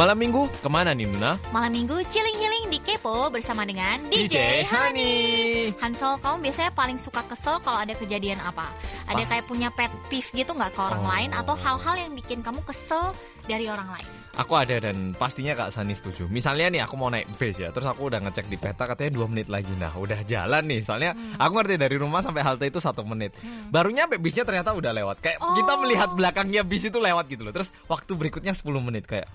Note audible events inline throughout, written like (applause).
Malam minggu ke mana nih Nuna? Malam minggu chilling healing di Kepo bersama dengan DJ, Hani. Hansol, kamu biasanya paling suka kesel kalau ada kejadian apa? Ada Ah. kayak punya pet peeve gitu nggak ke orang Oh. lain atau hal-hal yang bikin kamu kesel dari orang lain? Aku ada dan pastinya Kak Sani setuju. Misalnya nih aku mau naik bis ya, terus aku udah ngecek di peta katanya dua menit lagi. Nah udah jalan nih, soalnya aku ngerti dari rumah sampai halte itu satu menit. Baru nyampe bisnya ternyata udah lewat. Kayak Oh. kita melihat belakangnya bis itu lewat gitu loh. Terus waktu berikutnya 10 menit kayak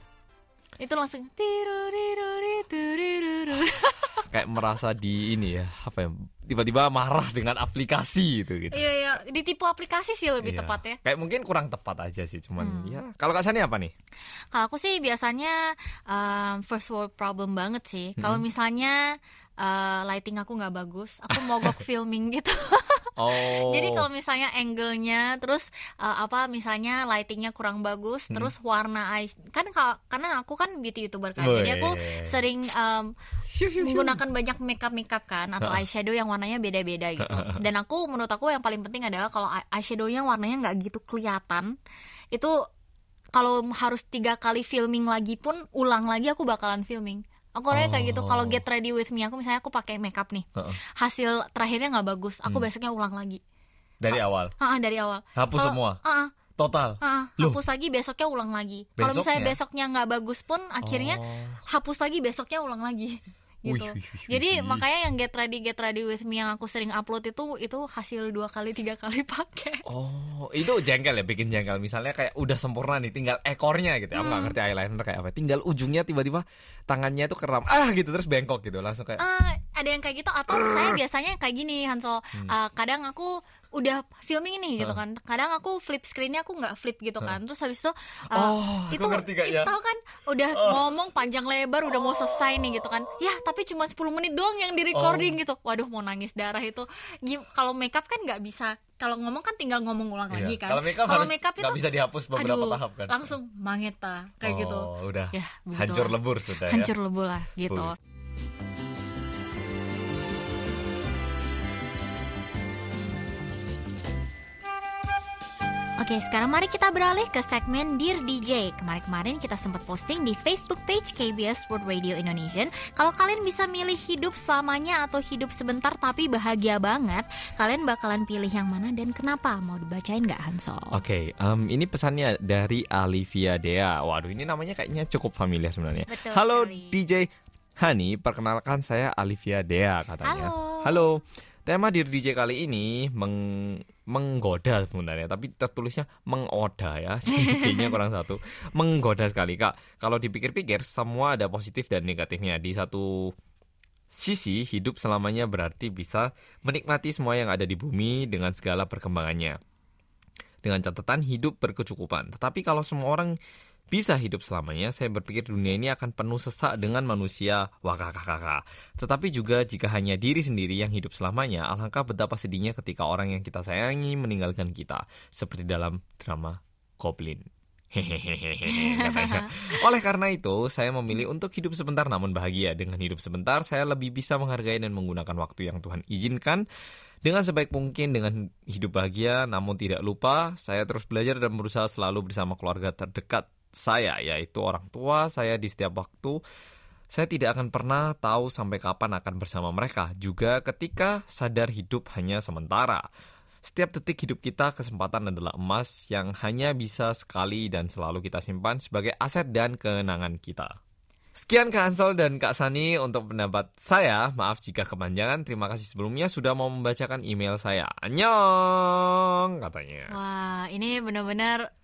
Itu langsung tiru-riru-riru-riru. (laughs) kayak merasa di ini ya apa ya tiba-tiba marah dengan aplikasi itu gitu. Iya iya, ditipu aplikasi sih lebih Iya. tepat ya. Kayak mungkin kurang tepat aja sih, cuman Hmm. ya. Kalau Kak Sani apa nih? Kalau aku sih biasanya um, first world problem banget sih. Kalau Hmm. misalnya uh, lighting aku nggak bagus, aku mogok (laughs) filming gitu. Oh. Jadi kalau misalnya angle-nya terus uh, apa misalnya lightingnya kurang bagus, Hmm. terus warna eye kan kalau karena aku kan beauty youtuber kan. Jadi aku sering um, (laughs) menggunakan banyak makeup makeup kan atau eyeshadow yang warnanya beda-beda gitu. Dan aku menurut aku yang paling penting adalah kalau eye- eyeshadownya warnanya nggak gitu kelihatan, itu kalau harus tiga kali filming lagi pun ulang lagi aku bakalan filming. Aku orangnya kayak gitu. Oh. Kalau get ready with me aku misalnya aku pakai makeup nih, Heeh. hasil terakhirnya nggak bagus, aku Hmm. besoknya ulang lagi. dari awal Ah, dari awal. hapus Kalau- semua Ah, total. ah, Loh. hapus lagi besoknya ulang lagi. Kalau misalnya Besoknya? besoknya nggak bagus pun akhirnya Oh. hapus lagi besoknya ulang lagi. Gitu. wih, wih, Jadi wih. makanya yang get ready get ready with me yang aku sering upload itu itu hasil dua kali tiga kali pakai. Oh, itu jengkel ya bikin jengkel. Misalnya kayak udah sempurna nih, tinggal ekornya gitu. Aku nggak Hmm. ngerti eyeliner kayak apa. Tinggal ujungnya tiba-tiba tangannya tuh keram. Ah gitu terus bengkok gitu. Langsung kayak Ah, ada yang kayak gitu atau saya (clears throat) biasanya kayak gini Hansol. Ah, kadang aku udah filming nih gitu Hmm. kan. Kadang aku flip screennya aku nggak flip gitu kan. Terus habis itu ah, Oh, itu ngerti, itu ya. tahu kan udah ngomong panjang lebar udah mau selesai nih gitu kan. Ya, tapi cuma 10 menit doang yang di recording Oh. gitu. Waduh, mau nangis darah itu. Kalau makeup kan nggak bisa. Kalau ngomong kan tinggal ngomong ulang Iya. lagi kan. Kalau makeup Kalau harus makeup itu bisa dihapus beberapa aduh, tahap kan. Langsung mangeta kayak oh, gitu. udah. Ya, begitu Hancur lebur sudah Hancur ya. lebur lah gitu. Bus. Oke, sekarang mari kita beralih ke segmen Dear DJ. Kemarin-kemarin kita sempat posting di Facebook page KBS World Radio Indonesia. Kalau kalian bisa milih hidup selamanya atau hidup sebentar tapi bahagia banget, kalian bakalan pilih yang mana dan kenapa? Mau dibacain nggak Hansol? Oke, em, ini pesannya dari Alivia Dea. Waduh, ini namanya kayaknya cukup familiar sebenarnya. Betul Halo sekali. DJ Hani, perkenalkan saya Alivia Dea katanya. Halo. Halo. Tema di DJ kali ini meng- menggoda sebenarnya, tapi tertulisnya mengoda ya. (laughs) Jadi kurang satu. Menggoda sekali, Kak. Kalau dipikir-pikir semua ada positif dan negatifnya. Di satu sisi hidup selamanya berarti bisa menikmati semua yang ada di bumi dengan segala perkembangannya dengan catatan hidup berkecukupan. Tetapi kalau semua orang bisa hidup selamanya, saya berpikir dunia ini akan penuh sesak dengan manusia wakakakaka. Tetapi juga jika hanya diri sendiri yang hidup selamanya, alangkah betapa sedihnya ketika orang yang kita sayangi meninggalkan kita, seperti dalam drama Goblin. Oleh karena itu, saya memilih untuk hidup sebentar namun bahagia. Dengan hidup sebentar, saya lebih bisa menghargai dan menggunakan waktu yang Tuhan izinkan dengan sebaik mungkin dengan hidup bahagia, namun tidak lupa saya terus belajar dan berusaha selalu bersama keluarga terdekat saya, yaitu orang tua saya di setiap waktu. Saya tidak akan pernah tahu sampai kapan akan bersama mereka, juga ketika sadar hidup hanya sementara. Setiap detik hidup kita kesempatan adalah emas yang hanya bisa sekali dan selalu kita simpan sebagai aset dan kenangan kita. Sekian Kak Ansel dan Kak Sani untuk pendapat saya. Maaf jika kepanjangan. Terima kasih sebelumnya sudah mau membacakan email saya. Annyeong katanya. Wah, ini benar-benar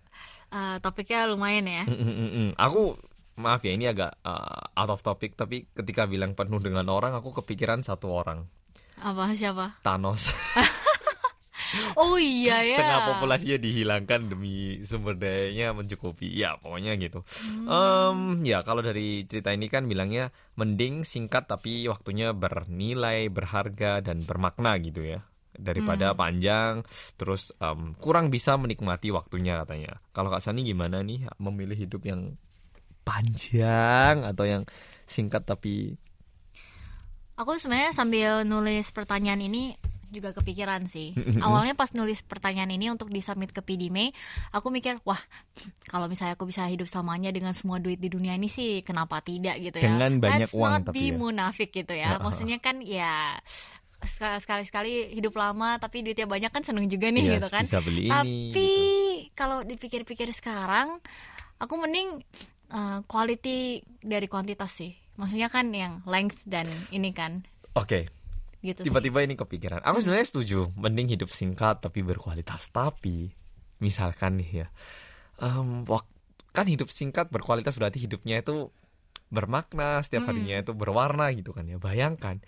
uh, topiknya lumayan ya. Mm, mm, mm, mm. Aku maaf ya ini agak uh, out of topic tapi ketika bilang penuh dengan orang aku kepikiran satu orang. Apa siapa? Thanos. (laughs) Oh iya ya. Setengah populasinya dihilangkan demi sumber dayanya mencukupi. Ya, pokoknya gitu. Hmm. Em, ya, kalau dari cerita ini kan bilangnya mending singkat tapi waktunya bernilai, berharga dan bermakna gitu ya. Daripada Hmm. panjang terus em, kurang bisa menikmati waktunya katanya. Kalau Kak Sani gimana nih memilih hidup yang panjang atau yang singkat tapi Aku sebenarnya sambil nulis pertanyaan ini juga kepikiran sih. (laughs) Awalnya pas nulis pertanyaan ini untuk disubmit ke PDME, aku mikir, wah, kalau misalnya aku bisa hidup selamanya dengan semua duit di dunia ini sih, kenapa tidak gitu ya? Dengan banyak Let's uang not tapi be ya. munafik gitu ya. Maksudnya kan ya sekali-sekali hidup lama tapi duitnya banyak kan seneng juga nih Iya, gitu kan. bisa beli ini, Tapi gitu. kalau dipikir-pikir sekarang, aku mending uh, quality dari kuantitas sih. Maksudnya kan yang length dan ini kan Oke, gitu sih. tiba-tiba ini kepikiran. Aku sebenarnya setuju, mending hidup singkat tapi berkualitas. Tapi misalkan nih ya, wak- kan hidup singkat berkualitas berarti hidupnya itu bermakna, setiap harinya itu berwarna gitu kan ya. Bayangkan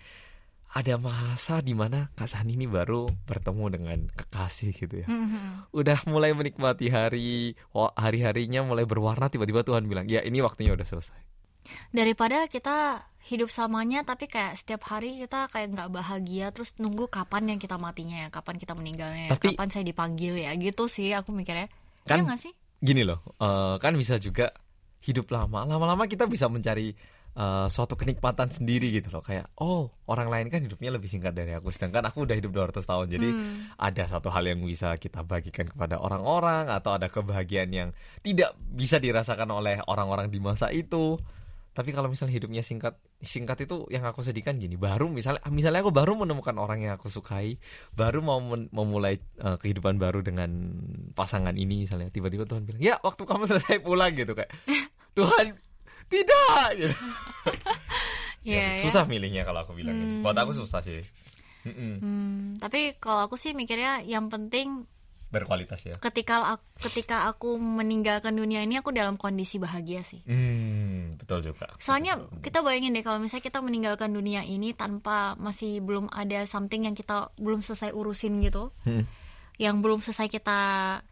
ada masa di mana Kak Sani ini baru bertemu dengan kekasih gitu ya. Mhm. Udah mulai menikmati hari, hari-harinya mulai berwarna tiba-tiba Tuhan bilang, "Ya, ini waktunya udah selesai." Daripada kita hidup samanya tapi kayak setiap hari kita kayak nggak bahagia terus nunggu kapan yang kita matinya ya, kapan kita meninggalnya, ya, Tapi- kapan saya dipanggil ya gitu sih aku mikirnya. Kan- Iya nggak sih? gini loh, eh, kan bisa juga hidup lama. Lama-lama kita bisa mencari eh, suatu kenikmatan sendiri gitu loh. Kayak, oh orang lain kan hidupnya lebih singkat dari aku. Sedangkan aku udah hidup 200 tahun. Jadi Hmm. ada satu hal yang bisa kita bagikan kepada orang-orang. Atau ada kebahagiaan yang tidak bisa dirasakan oleh orang-orang di masa itu. Tapi kalau misalnya hidupnya singkat, singkat itu yang aku sedihkan gini. Baru misalnya, misalnya aku baru menemukan orang yang aku sukai, baru mau men- memulai eh, kehidupan baru dengan pasangan ini misalnya. Tiba-tiba Tuhan bilang, ya waktu kamu selesai pulang gitu kayak. (laughs) Tuhan tidak. Gitu. (laughs) Ya, Iya, (laughs) ya. susah milihnya kalau aku bilang. gitu. Hmm. Buat aku susah sih. Mm-mm. Hmm, tapi kalau aku sih mikirnya yang penting Berkualitas ya. ketika aku, ketika aku meninggalkan dunia ini aku dalam kondisi bahagia sih. Hmm, betul juga. Soalnya kita bayangin deh kalau misalnya kita meninggalkan dunia ini tanpa masih belum ada something yang kita belum selesai urusin gitu, Hmm. yang belum selesai kita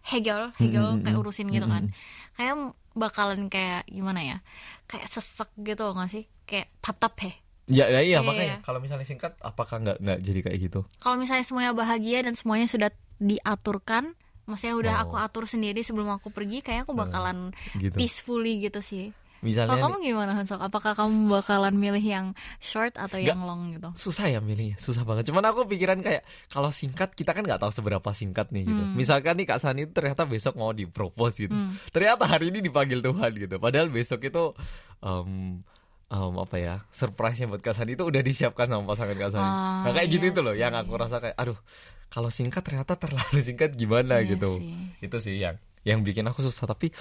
hegel, hegel Hmm, hmm, kayak hmm. urusin gitu kan, Hmm. kayak bakalan kayak gimana ya, kayak sesek gitu nggak sih, kayak tap tap he. Ya, ya iya Iya, makanya iya. kalau misalnya singkat apakah nggak nggak jadi kayak gitu? Kalau misalnya semuanya bahagia dan semuanya sudah diaturkan, maksudnya udah Oh. aku atur sendiri sebelum aku pergi, kayak aku bakalan Gitu. peacefully gitu sih. Misalnya Kalau kamu gimana Hansok? Apakah kamu bakalan milih yang short atau Nggak. yang long gitu? susah ya milihnya, susah banget. Cuman aku pikiran kayak kalau singkat kita kan nggak tahu seberapa singkat nih gitu. Hmm. Misalkan nih Kak Sani ternyata besok mau dipropose gitu. Hmm. Ternyata hari ini dipanggil Tuhan gitu. Padahal besok itu em, em, apa ya surprise-nya buat Kak Sani itu udah disiapkan sama pasangan Kak Sani. Ah, nah kayak gitu iya itu loh yang aku rasa kayak aduh kalau singkat ternyata terlalu (laughs) singkat gimana Iya gitu. sih. Itu sih yang yang bikin aku susah tapi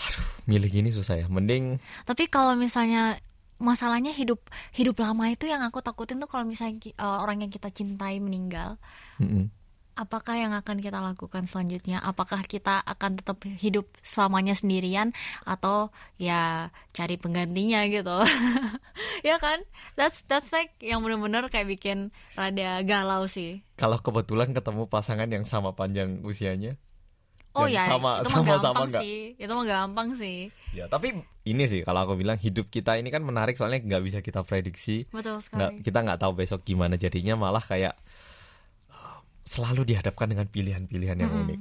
aduh milih gini susah ya. Mending Tapi kalau misalnya masalahnya hidup hidup lama itu yang aku takutin tuh kalau misalnya uh, orang yang kita cintai meninggal, mm-mm. apakah yang akan kita lakukan selanjutnya? Apakah kita akan tetap hidup selamanya sendirian atau ya cari penggantinya gitu? (laughs) ya kan? That's that's like yang bener-bener kayak bikin rada galau sih. kalau kebetulan ketemu pasangan yang sama panjang usianya Oh ya, sama- itu mah sama-sama gampang nggak? sih. Itu mah gampang sih. Ya, tapi ini sih kalau aku bilang hidup kita ini kan menarik soalnya nggak bisa kita prediksi, Betul nggak sekali. kita nggak tahu besok gimana jadinya malah kayak selalu dihadapkan dengan pilihan-pilihan yang Mm-mm. unik.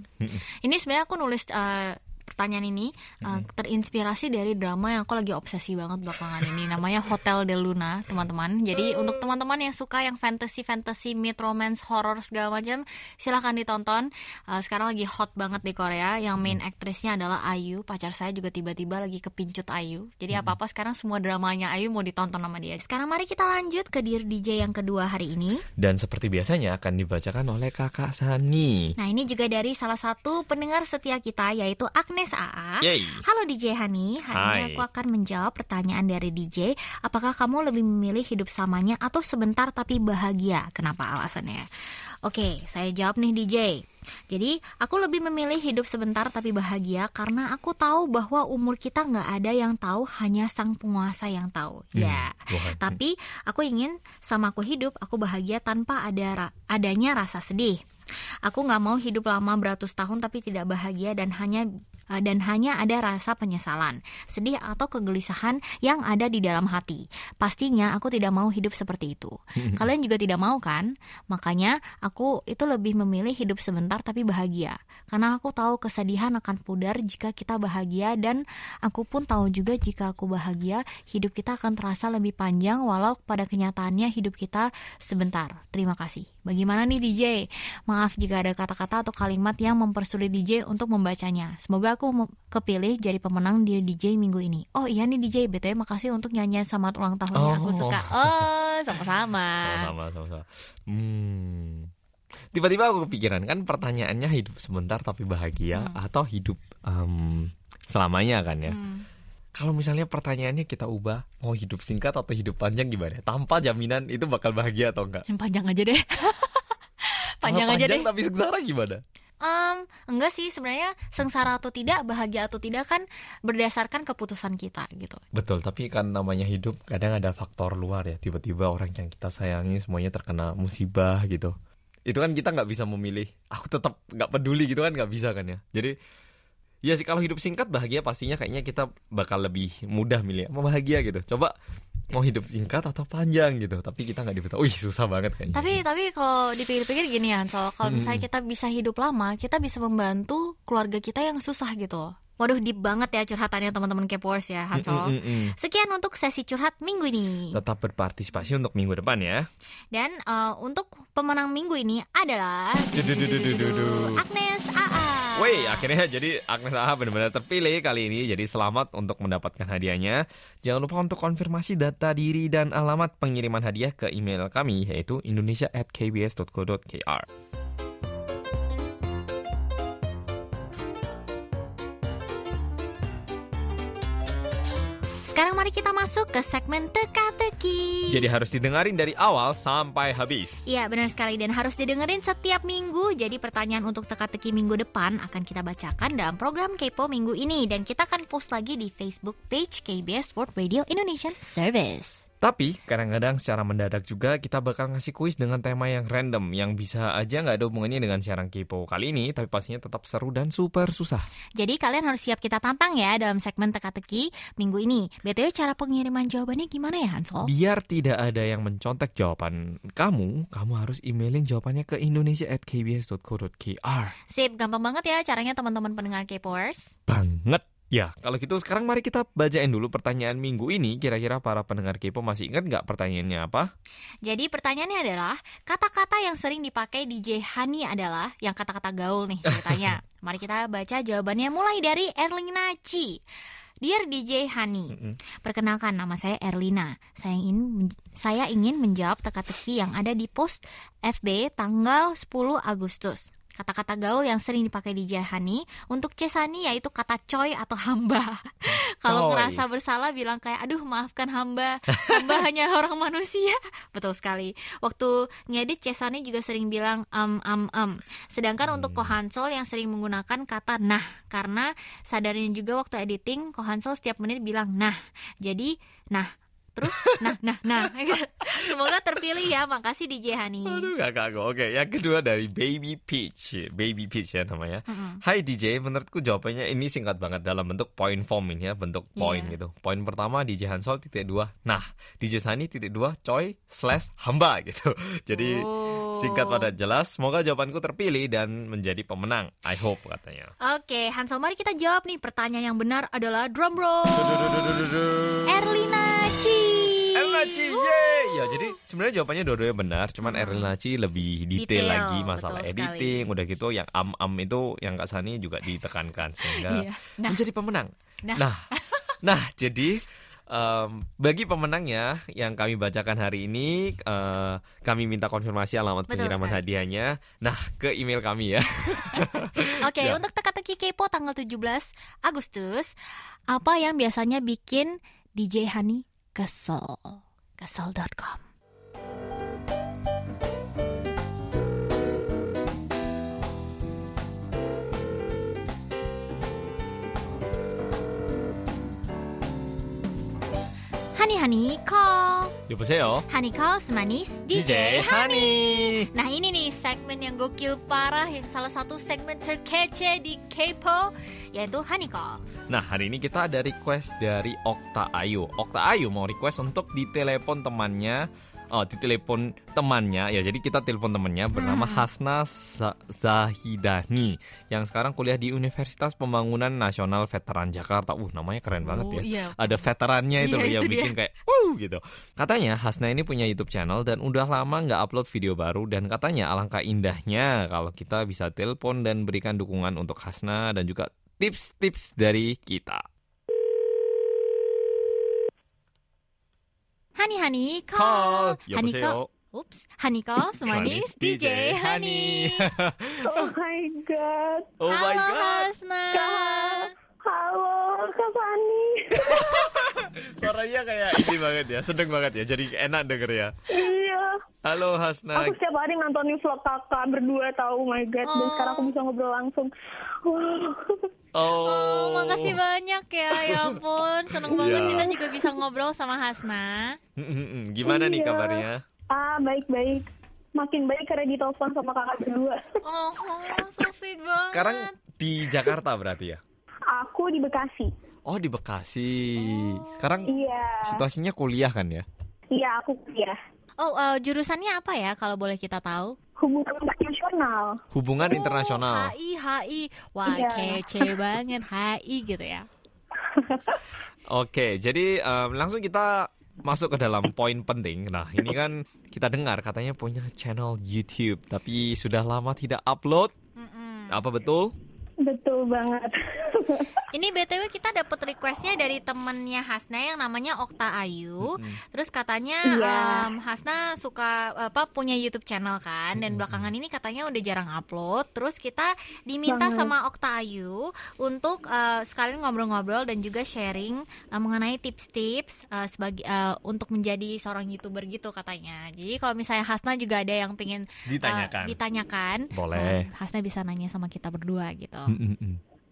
Ini sebenarnya aku nulis uh, pertanyaan ini uh, terinspirasi dari drama yang aku lagi obsesi banget belakangan ini namanya Hotel de Luna teman-teman. Jadi untuk teman-teman yang suka yang fantasy fantasy mid romance horror segala macam silahkan ditonton. Uh, sekarang lagi hot banget di Korea. Yang main aktrisnya adalah Ayu. Pacar saya juga tiba-tiba lagi kepincut Ayu. Jadi apa apa sekarang semua dramanya Ayu mau ditonton sama dia. Sekarang mari kita lanjut ke Dear DJ yang kedua hari ini. Dan seperti biasanya akan dibacakan oleh kakak Sani. nah ini juga dari salah satu pendengar setia kita yaitu Agnes AA Yay. Halo DJ Hani, hari ini aku akan menjawab pertanyaan dari DJ. Apakah kamu lebih memilih hidup samanya atau sebentar tapi bahagia? Kenapa alasannya? Oke, saya jawab nih DJ. Jadi, aku lebih memilih hidup sebentar tapi bahagia karena aku tahu bahwa umur kita nggak ada yang tahu, hanya sang penguasa yang tahu. Ya. Tuhan. Tapi aku ingin sama aku hidup, aku bahagia tanpa ada ra- adanya rasa sedih. Aku nggak mau hidup lama beratus tahun tapi tidak bahagia dan hanya dan hanya ada rasa penyesalan, sedih atau kegelisahan yang ada di dalam hati. Pastinya aku tidak mau hidup seperti itu. (laughs) Kalian juga tidak mau kan? Makanya aku itu lebih memilih hidup sebentar tapi bahagia. Karena aku tahu kesedihan akan pudar jika kita bahagia dan aku pun tahu juga jika aku bahagia, hidup kita akan terasa lebih panjang walau pada kenyataannya hidup kita sebentar. Terima kasih. Bagaimana nih DJ? Maaf jika ada kata-kata atau kalimat yang mempersulit DJ untuk membacanya. Semoga aku kepilih jadi pemenang di DJ minggu ini. Oh iya nih DJ, BTW makasih untuk nyanyian selamat ulang tahunnya. Oh. Aku suka. Oh, sama-sama. Sama-sama, sama-sama. Hmm. Tiba-tiba aku kepikiran kan pertanyaannya hidup sebentar tapi bahagia hmm. atau hidup um, selamanya kan ya. Hmm. Kalau misalnya pertanyaannya kita ubah mau hidup singkat atau hidup panjang gimana? Tanpa jaminan itu bakal bahagia atau enggak? Yang panjang aja deh. (laughs) panjang, aja deh. Tapi sengsara gimana? Um, enggak sih sebenarnya sengsara atau tidak bahagia atau tidak kan berdasarkan keputusan kita gitu betul tapi kan namanya hidup kadang ada faktor luar ya tiba-tiba orang yang kita sayangi semuanya terkena musibah gitu itu kan kita nggak bisa memilih aku tetap nggak peduli gitu kan nggak bisa kan ya jadi ya sih kalau hidup singkat bahagia pastinya kayaknya kita bakal lebih mudah milih mau bahagia gitu. Coba mau hidup singkat atau panjang gitu tapi kita nggak diberitahu. Wih susah banget kayaknya. Tapi tapi kalau dipikir-pikir gini ya so kalau misalnya kita bisa hidup lama kita bisa membantu keluarga kita yang susah gitu. Waduh deep banget ya curhatannya teman-teman Kepors ya Hansol. Mm, mm, mm, Sekian untuk sesi curhat minggu ini. Tetap berpartisipasi untuk minggu depan ya. Dan uh, untuk pemenang minggu ini adalah Agnes Woi, akhirnya jadi Agnes AA benar-benar terpilih kali ini. Jadi selamat untuk mendapatkan hadiahnya. Jangan lupa untuk konfirmasi data diri dan alamat pengiriman hadiah ke email kami yaitu indonesia@kbs.co.kr. mari kita masuk ke segmen teka-teki. Jadi harus didengarin dari awal sampai habis. Iya benar sekali dan harus didengerin setiap minggu. Jadi pertanyaan untuk teka-teki minggu depan akan kita bacakan dalam program Kepo minggu ini dan kita akan post lagi di Facebook page KBS World Radio Indonesian Service. Tapi kadang-kadang secara mendadak juga kita bakal ngasih kuis dengan tema yang random yang bisa aja nggak ada hubungannya dengan siaran Kepo kali ini, tapi pastinya tetap seru dan super susah. Jadi kalian harus siap kita tantang ya dalam segmen teka-teki minggu ini. BTW cara pengiriman jawabannya gimana ya Hansol? Biar tidak ada yang mencontek jawaban kamu, kamu harus emailin jawabannya ke indonesia@kbs.co.kr. Sip, gampang banget ya caranya teman-teman pendengar Kepoers. Banget. Ya, kalau gitu sekarang mari kita bacain dulu pertanyaan minggu ini. Kira-kira para pendengar Kepo masih ingat nggak pertanyaannya apa? Jadi pertanyaannya adalah, kata-kata yang sering dipakai DJ Hani adalah yang kata-kata gaul nih ceritanya. (laughs) mari kita baca jawabannya mulai dari Erlina Ci. Dear DJ Hani, perkenalkan nama saya Erlina. Saya ingin saya ingin menjawab teka-teki yang ada di post FB tanggal 10 Agustus. Kata-kata gaul yang sering dipakai di Jahani untuk Cesani yaitu kata coy atau hamba. (laughs) Kalau ngerasa bersalah bilang kayak aduh maafkan hamba, hamba (laughs) hanya orang manusia. (laughs) Betul sekali. Waktu ngedit Cesani juga sering bilang am am am. Sedangkan hmm. untuk Kohansol yang sering menggunakan kata nah karena sadarin juga waktu editing Kohansol setiap menit bilang nah. Jadi nah terus nah nah nah. (laughs) Semoga terpilih ya. Makasih DJ Hani. Aduh gak kagok oke yang kedua dari Baby Peach. Baby Peach ya namanya. Mm-hmm. Hai DJ menurutku jawabannya ini singkat banget dalam bentuk point form ini ya bentuk point yeah. gitu. Poin pertama DJ Hansol titik dua. Nah DJ Hani titik dua coy slash hamba gitu. (laughs) Jadi oh. singkat pada jelas. Semoga jawabanku terpilih dan menjadi pemenang. I hope katanya. Oke okay, Hansol mari kita jawab nih pertanyaan yang benar adalah drum roll. (laughs) Erlina Ci Naci, yeay. Ya, jadi sebenarnya jawabannya dua-duanya benar, cuman hmm. Eril Naci lebih detail, detail lagi masalah editing, sekali. udah gitu yang am-am itu yang Kak Sani juga ditekankan sehingga iya. nah. menjadi pemenang. Nah, nah, nah jadi um, bagi pemenangnya yang kami bacakan hari ini, uh, kami minta konfirmasi alamat Betul pengiriman sekali. hadiahnya. Nah, ke email kami ya. (laughs) Oke, okay, ya. untuk teka-teki kepo tanggal 17 Agustus, apa yang biasanya bikin DJ Hani kesel kesel.com Hani Hani call 여보세요. Hanikals Manis DJ Hani. Nah ini nih segmen yang gokil parah yang salah satu segmen terkece di Kepo yaitu Hanikal. Nah hari ini kita ada request dari Okta Ayu. Okta Ayu mau request untuk ditelepon temannya oh, ditelepon temannya ya jadi kita telepon temannya bernama hmm. Hasna Zahidani yang sekarang kuliah di Universitas Pembangunan Nasional Veteran Jakarta. Uh namanya keren banget oh, ya. Iya. Ada veterannya itu iya, yang itu bikin dia. kayak uh gitu. Katanya Hasna ini punya YouTube channel dan udah lama nggak upload video baru dan katanya alangkah indahnya kalau kita bisa telepon dan berikan dukungan untuk Hasna dan juga tips-tips dari kita. Hani Hani call. Hani call. Oops, Hani call semanis DJ Hani. oh my god. Oh Halo, my god. Hasna. Halo, Kak Fani. (laughs) Suaranya kayak ini banget ya, sedeng banget ya. Jadi enak denger ya. Iya. Halo Hasna. Aku setiap hari nontonin vlog kakak berdua tahu, oh my god. Dan Oh. sekarang aku bisa ngobrol langsung. Wow. (laughs) Oh. Oh, makasih (laughs) banyak ya. Ya ampun, seneng banget Iya. kita juga bisa ngobrol sama Hasna. Gimana nih Iya. kabarnya? Ah, baik-baik. Makin baik karena ditelepon sama kakak berdua. (laughs) Oh, so sweet banget. Sekarang di Jakarta berarti ya? Aku di Bekasi. Oh di Bekasi. Sekarang Iya. situasinya kuliah kan ya? Iya, aku kuliah. Oh, eh, jurusannya apa ya kalau boleh kita tahu? Hubungan internasional. Hubungan internasional. Oh, HI, HI. Wah, Iya. kece banget HI gitu ya. (laughs) Oke, jadi em, langsung kita masuk ke dalam poin penting. Nah, ini kan kita dengar katanya punya channel YouTube, tapi sudah lama tidak upload. Mm-mm. Apa betul? Betul banget. (laughs) Ini BTW kita dapat requestnya dari temennya Hasna yang namanya Okta Ayu. Mm-mm. Terus katanya Iya. em, Hasna suka apa punya YouTube channel kan dan Mm-mm. belakangan ini katanya udah jarang upload. Terus kita diminta Banget. sama Okta Ayu untuk eh, sekalian ngobrol-ngobrol dan juga sharing eh, mengenai tips-tips eh, sebagai eh, untuk menjadi seorang YouTuber gitu katanya. Jadi kalau misalnya Hasna juga ada yang pengen Ditanyakan. ditanyakan, Boleh. eh, Hasna bisa nanya sama kita berdua gitu.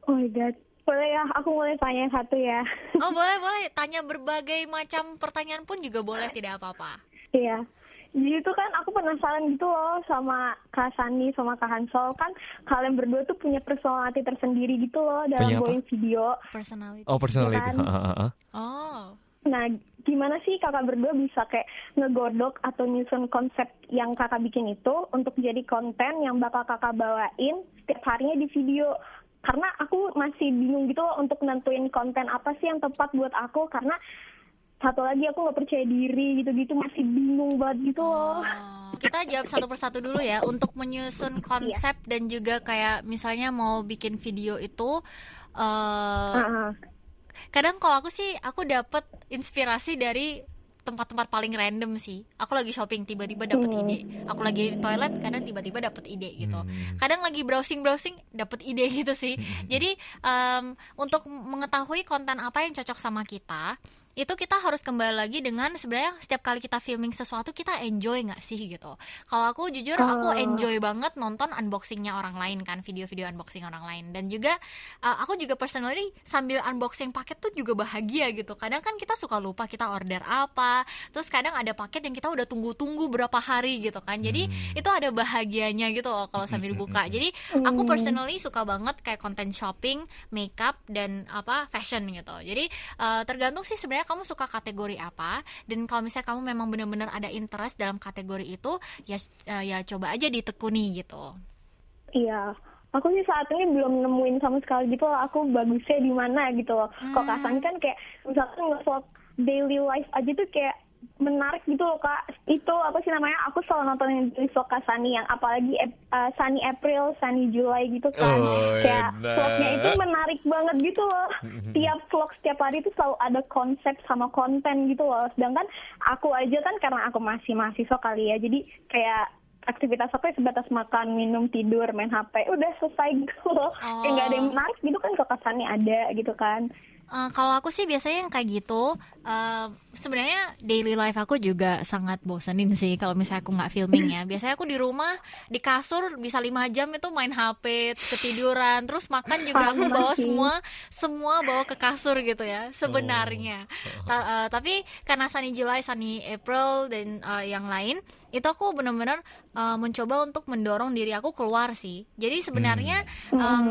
Oh my god. Boleh ya, aku mulai tanya satu ya. (laughs) Oh boleh boleh tanya berbagai macam pertanyaan pun juga boleh tidak apa-apa. Iya. Jadi itu kan aku penasaran gitu loh sama Kak Sani sama Kak Hansol kan kalian berdua tuh punya personality tersendiri gitu loh dalam going video. Personality. Oh personality. Ha, ha. Oh. Nah, gimana sih kakak berdua bisa kayak ngegodok atau nyusun konsep yang kakak bikin itu untuk jadi konten yang bakal kakak bawain setiap harinya di video? Karena aku masih bingung gitu loh untuk nentuin konten apa sih yang tepat buat aku karena satu lagi aku nggak percaya diri gitu-gitu masih bingung banget gitu loh. Oh. Kita jawab satu persatu dulu ya untuk menyusun konsep dan juga kayak misalnya mau bikin video itu eh Ah, ah. Kadang kalau aku sih aku dapat inspirasi dari tempat-tempat paling random sih. Aku lagi shopping tiba-tiba dapat Hmm. ide. Aku lagi di toilet kadang tiba-tiba dapat ide gitu. Hmm. Kadang lagi browsing-browsing dapat ide gitu sih. Jadi em, untuk mengetahui konten apa yang cocok sama kita, itu kita harus kembali lagi dengan sebenarnya setiap kali kita filming sesuatu kita enjoy nggak sih gitu. Kalau aku jujur aku Oh. enjoy banget nonton unboxingnya orang lain kan, video-video unboxing orang lain dan juga uh, aku juga personally sambil unboxing paket tuh juga bahagia gitu. Kadang kan kita suka lupa kita order apa, terus kadang ada paket yang kita udah tunggu-tunggu berapa hari gitu kan. Jadi Hmm. itu ada bahagianya gitu loh kalau sambil buka. Jadi aku Hmm. personally suka banget kayak konten shopping, makeup dan apa fashion gitu. Jadi uh, tergantung sih sebenarnya kamu suka kategori apa dan kalau misalnya kamu memang benar-benar ada interest dalam kategori itu ya uh, ya coba aja ditekuni gitu. Iya. Aku sih saat ini belum nemuin sama sekali gitu loh, aku bagusnya di mana gitu loh. Kok Kak Sani kan kayak misalkan nge-vlog daily life aja tuh kayak menarik gitu loh kak itu apa sih namanya aku selalu nontonin daily vlog Kak Sani yang apalagi Ap- uh, Sani April Sani Julai gitu kan Oh, kayak enak. vlognya itu menarik banget gitu loh (laughs) tiap vlog setiap hari itu selalu ada konsep sama konten gitu loh sedangkan aku aja kan karena aku masih mahasiswa kali ya jadi kayak aktivitas aku ya sebatas makan, minum, tidur, main HP, udah selesai gitu loh. Kayak nggak ada yang menarik gitu kan Sani ada gitu kan. Uh, kalau aku sih biasanya yang kayak gitu. Uh, sebenarnya daily life aku juga sangat bosenin sih kalau misalnya aku nggak filming ya. (clears throat) Biasanya aku di rumah di kasur bisa lima jam itu main HP ketiduran terus makan juga aku bawa semua semua bawa ke kasur gitu ya sebenarnya. Oh. Ta uh, (laughs) tapi karena Sunny July Sunny April dan uh, yang lain itu aku benar-benar uh, mencoba untuk mendorong diri aku keluar sih. Jadi sebenarnya hmm. um,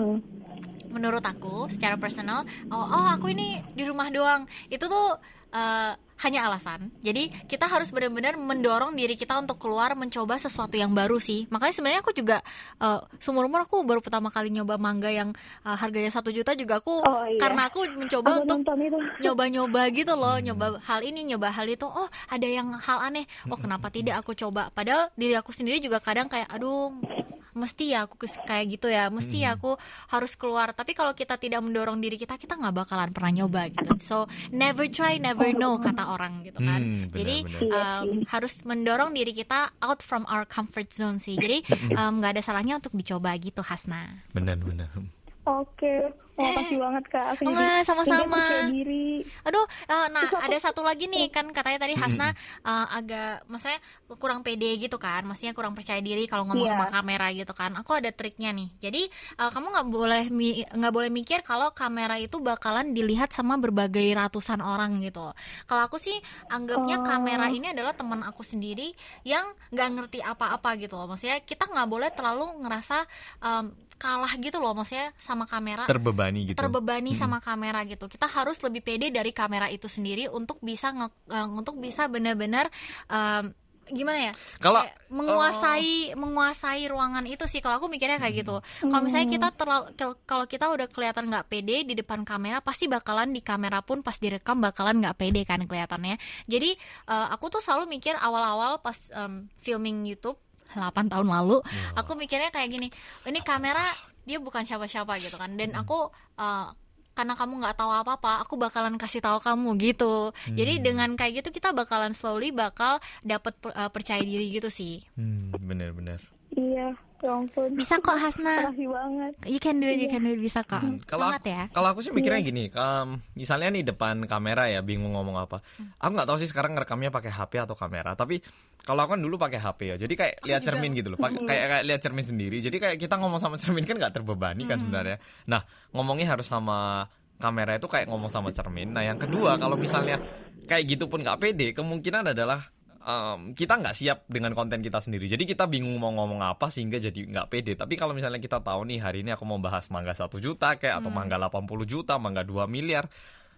menurut aku secara personal oh, oh aku ini di rumah doang itu tuh uh, hanya alasan. Jadi kita harus benar-benar mendorong diri kita untuk keluar mencoba sesuatu yang baru sih. Makanya sebenarnya aku juga uh, seumur umur aku baru pertama kali nyoba mangga yang uh, harganya satu juta juga aku oh, iya. karena aku mencoba aku untuk (laughs) nyoba-nyoba gitu loh, nyoba hal ini, nyoba hal itu. Oh ada yang hal aneh. Oh kenapa tidak aku coba? Padahal diri aku sendiri juga kadang kayak aduh mesti ya aku kayak gitu ya mesti ya aku harus keluar. Tapi kalau kita tidak mendorong diri kita kita nggak bakalan pernah nyoba gitu. So never try never know kata orang gitu kan. Hmm, benar, jadi benar. Um, harus mendorong diri kita out from our comfort zone sih. Jadi (laughs) nggak um, ada salahnya untuk dicoba gitu Hasna. Benar benar. Oke, oh, kasih banget kak. Aku Enggak, sama-sama. Aduh, uh, nah ada satu lagi nih kan katanya tadi Hasna uh, agak, maksudnya kurang pede gitu kan, maksudnya kurang percaya diri kalau ngomong yeah. sama kamera gitu kan. Aku ada triknya nih. Jadi uh, kamu nggak boleh nggak boleh mikir kalau kamera itu bakalan dilihat sama berbagai ratusan orang gitu. Kalau aku sih anggapnya oh. kamera ini adalah teman aku sendiri yang nggak ngerti apa-apa gitu loh. Maksudnya kita nggak boleh terlalu ngerasa um, kalah gitu loh maksudnya sama kamera. Terbebani gitu. Terbebani hmm. sama kamera gitu. Kita harus lebih pede dari kamera itu sendiri untuk bisa nge, uh, untuk bisa benar-benar um, gimana ya? Kalau menguasai uh, menguasai ruangan itu sih. Kalau aku mikirnya kayak gitu. Hmm. kalau misalnya kita terlalu kalau kita udah kelihatan nggak pede di depan kamera pasti bakalan di kamera pun pas direkam bakalan nggak pede kan kelihatannya. Jadi uh, aku tuh selalu mikir awal-awal pas um, filming YouTube 8 tahun lalu wow. aku mikirnya kayak gini ini kamera dia bukan siapa-siapa gitu kan dan hmm. aku uh, karena kamu nggak tahu apa-apa, aku bakalan kasih tahu kamu gitu. Hmm. Jadi dengan kayak gitu kita bakalan slowly bakal dapat uh, percaya diri gitu sih. Hmm, bener-bener. Iya. Ya ampun. Bisa kok Hasna. Makasih banget. You can do it, you can do it bisa kok. Hmm. Kalau ya. Kalau aku sih mikirnya yeah. gini, um, misalnya nih depan kamera ya bingung ngomong apa. Hmm. Aku nggak tahu sih sekarang ngerekamnya pakai HP atau kamera, tapi kalau aku kan dulu pakai HP ya. Jadi kayak lihat cermin gitu loh. Pake, kayak kayak lihat cermin sendiri. Jadi kayak kita ngomong sama cermin kan nggak terbebani kan hmm. sebenarnya. Nah, ngomongnya harus sama kamera itu kayak ngomong sama cermin. Nah, yang kedua kalau misalnya kayak gitu pun nggak pede, kemungkinan adalah um, kita nggak siap dengan konten kita sendiri. Jadi kita bingung mau ngomong apa sehingga jadi nggak pede. Tapi kalau misalnya kita tahu nih hari ini aku mau bahas mangga satu juta kayak atau hmm. mangga 80 juta, mangga 2 miliar.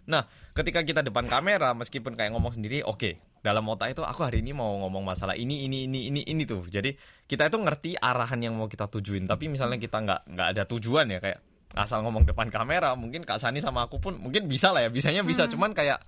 Nah, ketika kita depan kamera, meskipun kayak ngomong sendiri, oke, okay, dalam otak itu aku hari ini mau ngomong masalah ini, ini, ini, ini, ini tuh. Jadi kita itu ngerti arahan yang mau kita tujuin. Tapi misalnya kita nggak nggak ada tujuan ya kayak asal ngomong depan kamera, mungkin Kak Sani sama aku pun mungkin bisa lah ya, bisanya bisa. Hmm. Cuman kayak.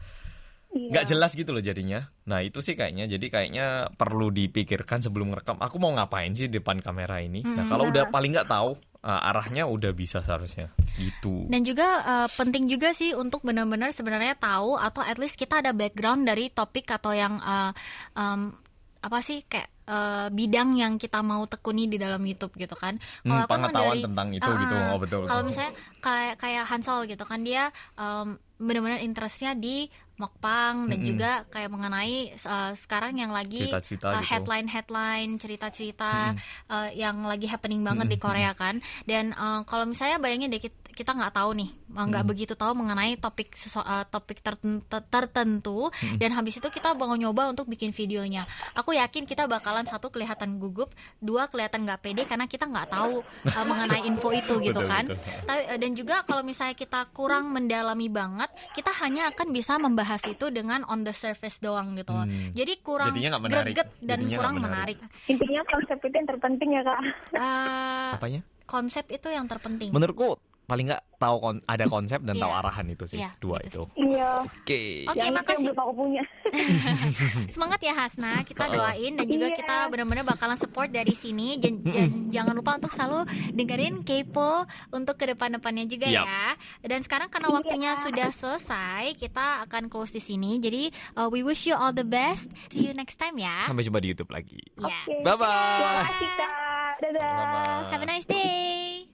Nggak iya. jelas gitu loh jadinya. Nah itu sih kayaknya jadi kayaknya perlu dipikirkan sebelum ngerekam. Aku mau ngapain sih depan kamera ini? Hmm, nah kalau udah paling nggak tahu uh, arahnya udah bisa seharusnya gitu. Dan juga uh, penting juga sih untuk benar-benar sebenarnya tahu atau at least kita ada background dari topik atau yang uh, um, apa sih kayak uh, bidang yang kita mau tekuni di dalam YouTube gitu kan. Kalau hmm, pengetahuan dari, tentang itu uh, gitu. Oh betul. Kalau misalnya kayak kayak Hansol gitu kan dia um, benar-benar interestnya di mukbang dan mm -hmm. juga kayak mengenai uh, sekarang yang lagi cerita -cerita uh, gitu. headline headline cerita-cerita mm -hmm. uh, yang lagi happening banget mm -hmm. di Korea kan dan uh, kalau misalnya bayangin deh kita nggak tahu nih nggak hmm. begitu tahu mengenai topik sesu, uh, topik tertentu, tertentu hmm. dan habis itu kita mau nyoba untuk bikin videonya aku yakin kita bakalan satu kelihatan gugup dua kelihatan nggak pede karena kita nggak tahu uh, mengenai info (laughs) itu gitu betul, kan betul. Uh, dan juga kalau misalnya kita kurang mendalami banget kita hanya akan bisa membahas itu dengan on the surface doang gitu hmm. jadi kurang greget dan Jadinya kurang menarik. menarik intinya konsep itu yang terpenting ya kak uh, apanya konsep itu yang terpenting menurutku paling nggak tahu kon ada konsep dan yeah. tahu arahan itu sih yeah, dua gitu itu. Iya. Oke. Oke, makasih. Aku punya. (laughs) Semangat ya Hasna, kita doain dan juga yeah. kita benar-benar bakalan support dari sini dan, dan jangan lupa untuk selalu dengerin Kepo untuk ke depan-depannya juga yep. ya. Dan sekarang karena waktunya yeah. sudah selesai, kita akan close di sini. Jadi uh, we wish you all the best. See you next time ya. Sampai jumpa di YouTube lagi. Yeah. Okay. Bye bye. Dadah. Have a nice day.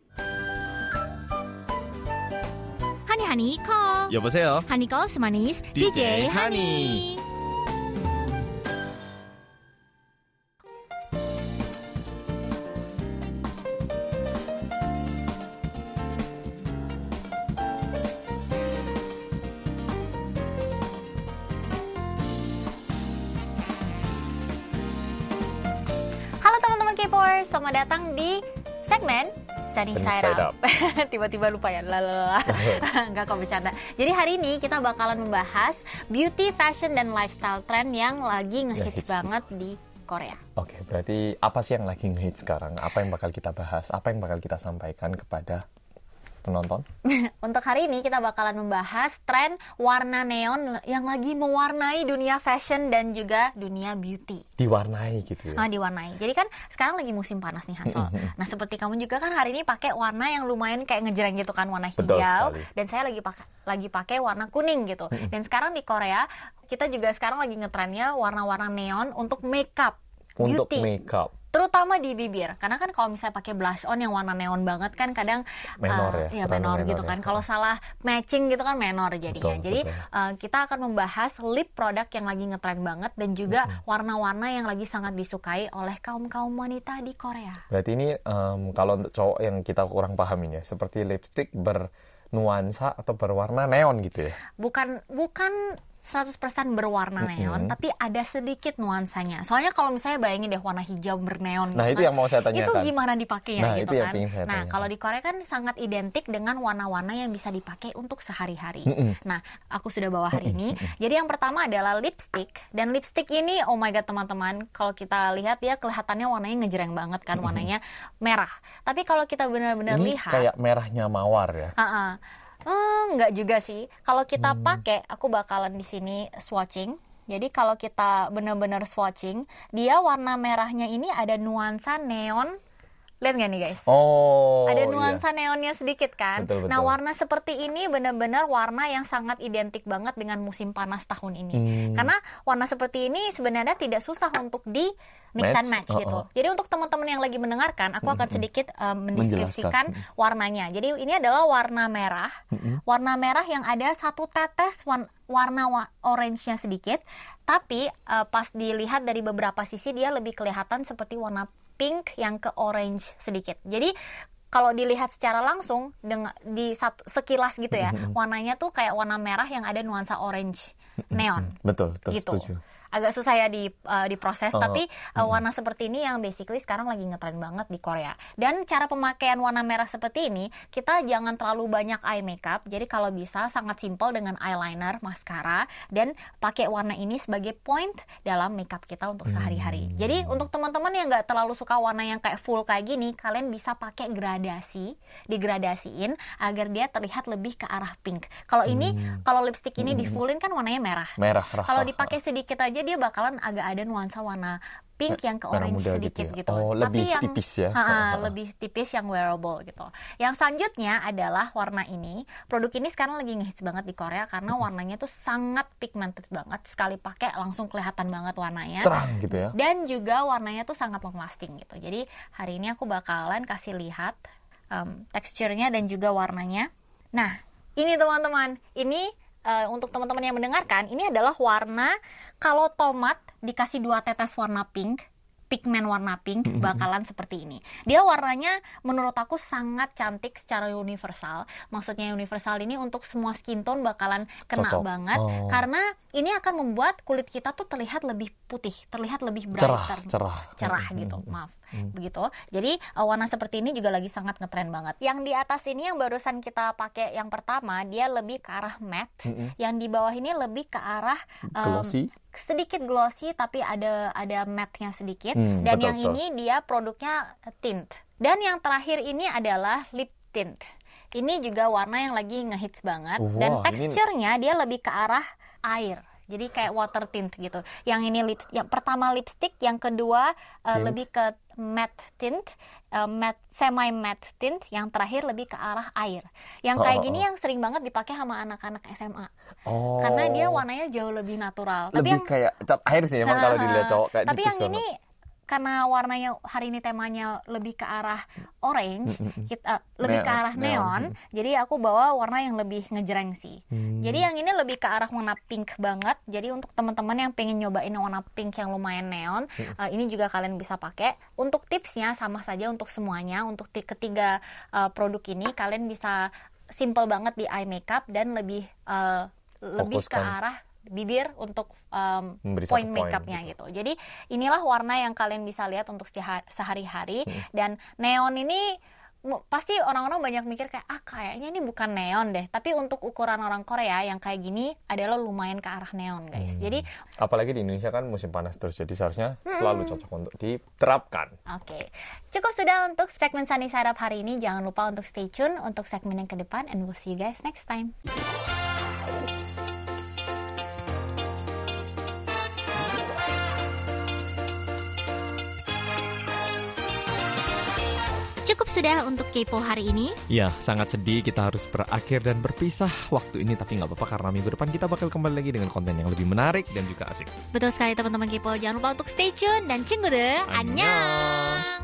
Honey Call. 여보세요. Honey Call semanis DJ DJ Honey. Halo Segmen Sunny Side Side Up. (laughs) Tiba-tiba lupa ya, lalala. Enggak (laughs) kok bercanda. Jadi hari ini kita bakalan membahas beauty, fashion, dan lifestyle trend yang lagi ngehits Ngehits. banget di Korea. Oke, berarti apa sih yang lagi ngehits sekarang? Apa yang bakal kita bahas? Apa yang bakal kita sampaikan kepada penonton? (laughs) Untuk hari ini kita bakalan membahas tren warna neon yang lagi mewarnai dunia fashion dan juga dunia beauty. Diwarnai gitu ya. Ah, diwarnai. Jadi kan sekarang lagi musim panas nih Hansol. Nah, seperti kamu juga kan hari ini pakai warna yang lumayan kayak ngejreng gitu kan, warna Betul hijau. sekali. Dan saya lagi pakai lagi pakai warna kuning gitu. Dan sekarang di Korea kita juga sekarang lagi ngetrennya warna-warna neon untuk makeup, Untuk beauty. makeup. Terutama di bibir, karena kan kalau misalnya pakai blush on yang warna neon banget kan kadang Menor eh, ya, terlalu menor menor gitu ya. kan. Kalau salah matching gitu kan menor jadinya. Betul, Jadi betul. eh, kita akan membahas lip product yang lagi ngetren banget dan juga warna-warna yang lagi sangat disukai oleh kaum kaum wanita di Korea. Berarti ini em, kalau untuk cowok yang kita kurang pahamin ya, seperti lipstick bernuansa atau berwarna neon gitu ya. Bukan bukan 100% berwarna neon, tapi ada sedikit nuansanya. Soalnya kalau misalnya bayangin deh warna hijau berneon Nah, gitu itu kan, yang mau saya Itu tanyakan. gimana dipakainya Nah, gitu itu kan. saya nah, tanyakan. kalau di Korea kan sangat identik dengan warna-warna yang bisa dipakai untuk sehari-hari. Mm-mm. Nah, aku sudah bawa hari ini. Jadi yang pertama adalah lipstick dan lipstick ini oh my god teman-teman, kalau kita lihat ya kelihatannya warnanya ngejreng banget kan, warnanya merah. Tapi kalau kita benar-benar Ini lihat kayak merahnya mawar ya. Ah, ah. Hmm, nggak juga sih. Kalau kita Hmm. pakai, aku bakalan di sini swatching. Jadi kalau kita benar-benar swatching, dia warna merahnya ini ada nuansa neon. Lihat nggak nih guys? Oh, ada iya. nuansa neonnya sedikit kan. Betul, betul. Nah warna seperti ini benar-benar warna yang sangat identik banget dengan musim panas tahun ini. Hmm. Karena warna seperti ini sebenarnya tidak susah untuk di mix and Match, match oh, gitu. oh. Jadi untuk teman-teman yang lagi mendengarkan, aku akan sedikit um, mendeskripsikan warnanya. Jadi ini adalah warna merah, warna merah yang ada satu tetes warna wa- orange-nya sedikit, tapi uh, pas dilihat dari beberapa sisi dia lebih kelihatan seperti warna pink yang ke orange sedikit. Jadi kalau dilihat secara langsung dengan di satu, sekilas gitu ya, warnanya tuh kayak warna merah yang ada nuansa orange neon Betul, betul, gitu. setuju. Agak susah ya di uh, diproses, Oh, tapi uh, warna seperti ini yang basically sekarang lagi ngetren banget di Korea. Dan cara pemakaian warna merah seperti ini, kita jangan terlalu banyak eye makeup. Jadi kalau bisa sangat simple dengan eyeliner, mascara, dan pakai warna ini sebagai point dalam makeup kita untuk sehari-hari. Hmm. Jadi untuk teman-teman yang nggak terlalu suka warna yang kayak full kayak gini, kalian bisa pakai gradasi, digradasiin agar dia terlihat lebih ke arah pink. Kalau ini, Hmm. kalau lipstick ini di fullin kan warnanya merah. Merah, rah, Kalau dipakai sedikit aja dia bakalan agak ada nuansa warna pink yang ke orange muda sedikit gitu gitu. ya. Oh, lebih tipis ya. Ha, ha, Ha, ha. lebih tipis yang wearable gitu. Yang selanjutnya adalah warna ini. Produk ini sekarang lagi ngehits banget di Korea karena warnanya tuh sangat pigmented banget. Sekali pakai langsung kelihatan banget warnanya. Cerang gitu ya. Dan juga warnanya tuh sangat long lasting gitu. Jadi hari ini aku bakalan kasih lihat um, teksturnya dan juga warnanya. Nah, ini teman-teman, ini uh, untuk teman-teman yang mendengarkan, ini adalah warna kalau tomat dikasih dua tetes warna pink, pigmen warna pink bakalan seperti ini. Dia warnanya menurut aku sangat cantik secara universal. Maksudnya universal ini untuk semua skin tone bakalan kena Cocok. banget Oh. karena ini akan membuat kulit kita tuh terlihat lebih putih, terlihat lebih Cerah, brighter, cerah. cerah gitu. Maaf, begitu. Jadi uh, warna seperti ini juga lagi sangat ngetren banget. Yang di atas ini yang barusan kita pakai yang pertama dia lebih ke arah matte, yang di bawah ini lebih ke arah um, Glossy. sedikit glossy tapi ada ada matte-nya sedikit. Hmm, Dan betul, yang betul. ini dia produknya tint. Dan yang terakhir ini adalah lip tint. Ini juga warna yang lagi ngehits banget dan Wah, ini- teksturnya dia lebih ke arah air. Jadi kayak water tint gitu. Yang ini lip, yang pertama lipstick, yang kedua uh, lebih ke matte tint, uh, matte semi matte tint, yang terakhir lebih ke arah air. Yang Oh, kayak oh, gini oh. yang sering banget dipakai sama anak-anak SMA. Oh. Karena dia warnanya jauh lebih natural. Tapi lebih yang kayak cat air sih emang kalau dilihat cowok kayak tapi tipis yang ini karena warnanya hari ini temanya lebih ke arah orange, kita lebih ke arah neon, neon. jadi aku bawa warna yang lebih ngejreng sih. Hmm. Jadi yang ini lebih ke arah warna pink banget. Jadi untuk teman-teman yang pengen nyobain warna pink yang lumayan neon, hmm. uh, ini juga kalian bisa pakai. Untuk tipsnya sama saja untuk semuanya. Untuk ketiga uh, produk ini kalian bisa simple banget di eye makeup dan lebih uh, lebih ke arah bibir untuk um, point makeupnya gitu. gitu. Jadi inilah warna yang kalian bisa lihat untuk sehari-hari hmm. dan neon ini pasti orang-orang banyak mikir kayak ah kayaknya ini bukan neon deh tapi untuk ukuran orang Korea yang kayak gini adalah lumayan ke arah neon guys hmm. jadi apalagi di Indonesia kan musim panas terus jadi seharusnya hmm. selalu cocok untuk diterapkan oke okay. cukup sudah untuk segmen Sunny Up hari ini jangan lupa untuk stay tune untuk segmen yang ke depan and we'll see you guys next time sudah untuk kepo hari ini. Ya, sangat sedih kita harus berakhir dan berpisah waktu ini tapi nggak apa-apa karena minggu depan kita bakal kembali lagi dengan konten yang lebih menarik dan juga asik. Betul sekali teman-teman kepo. Jangan lupa untuk stay tune dan cinggu deh. Annyeong.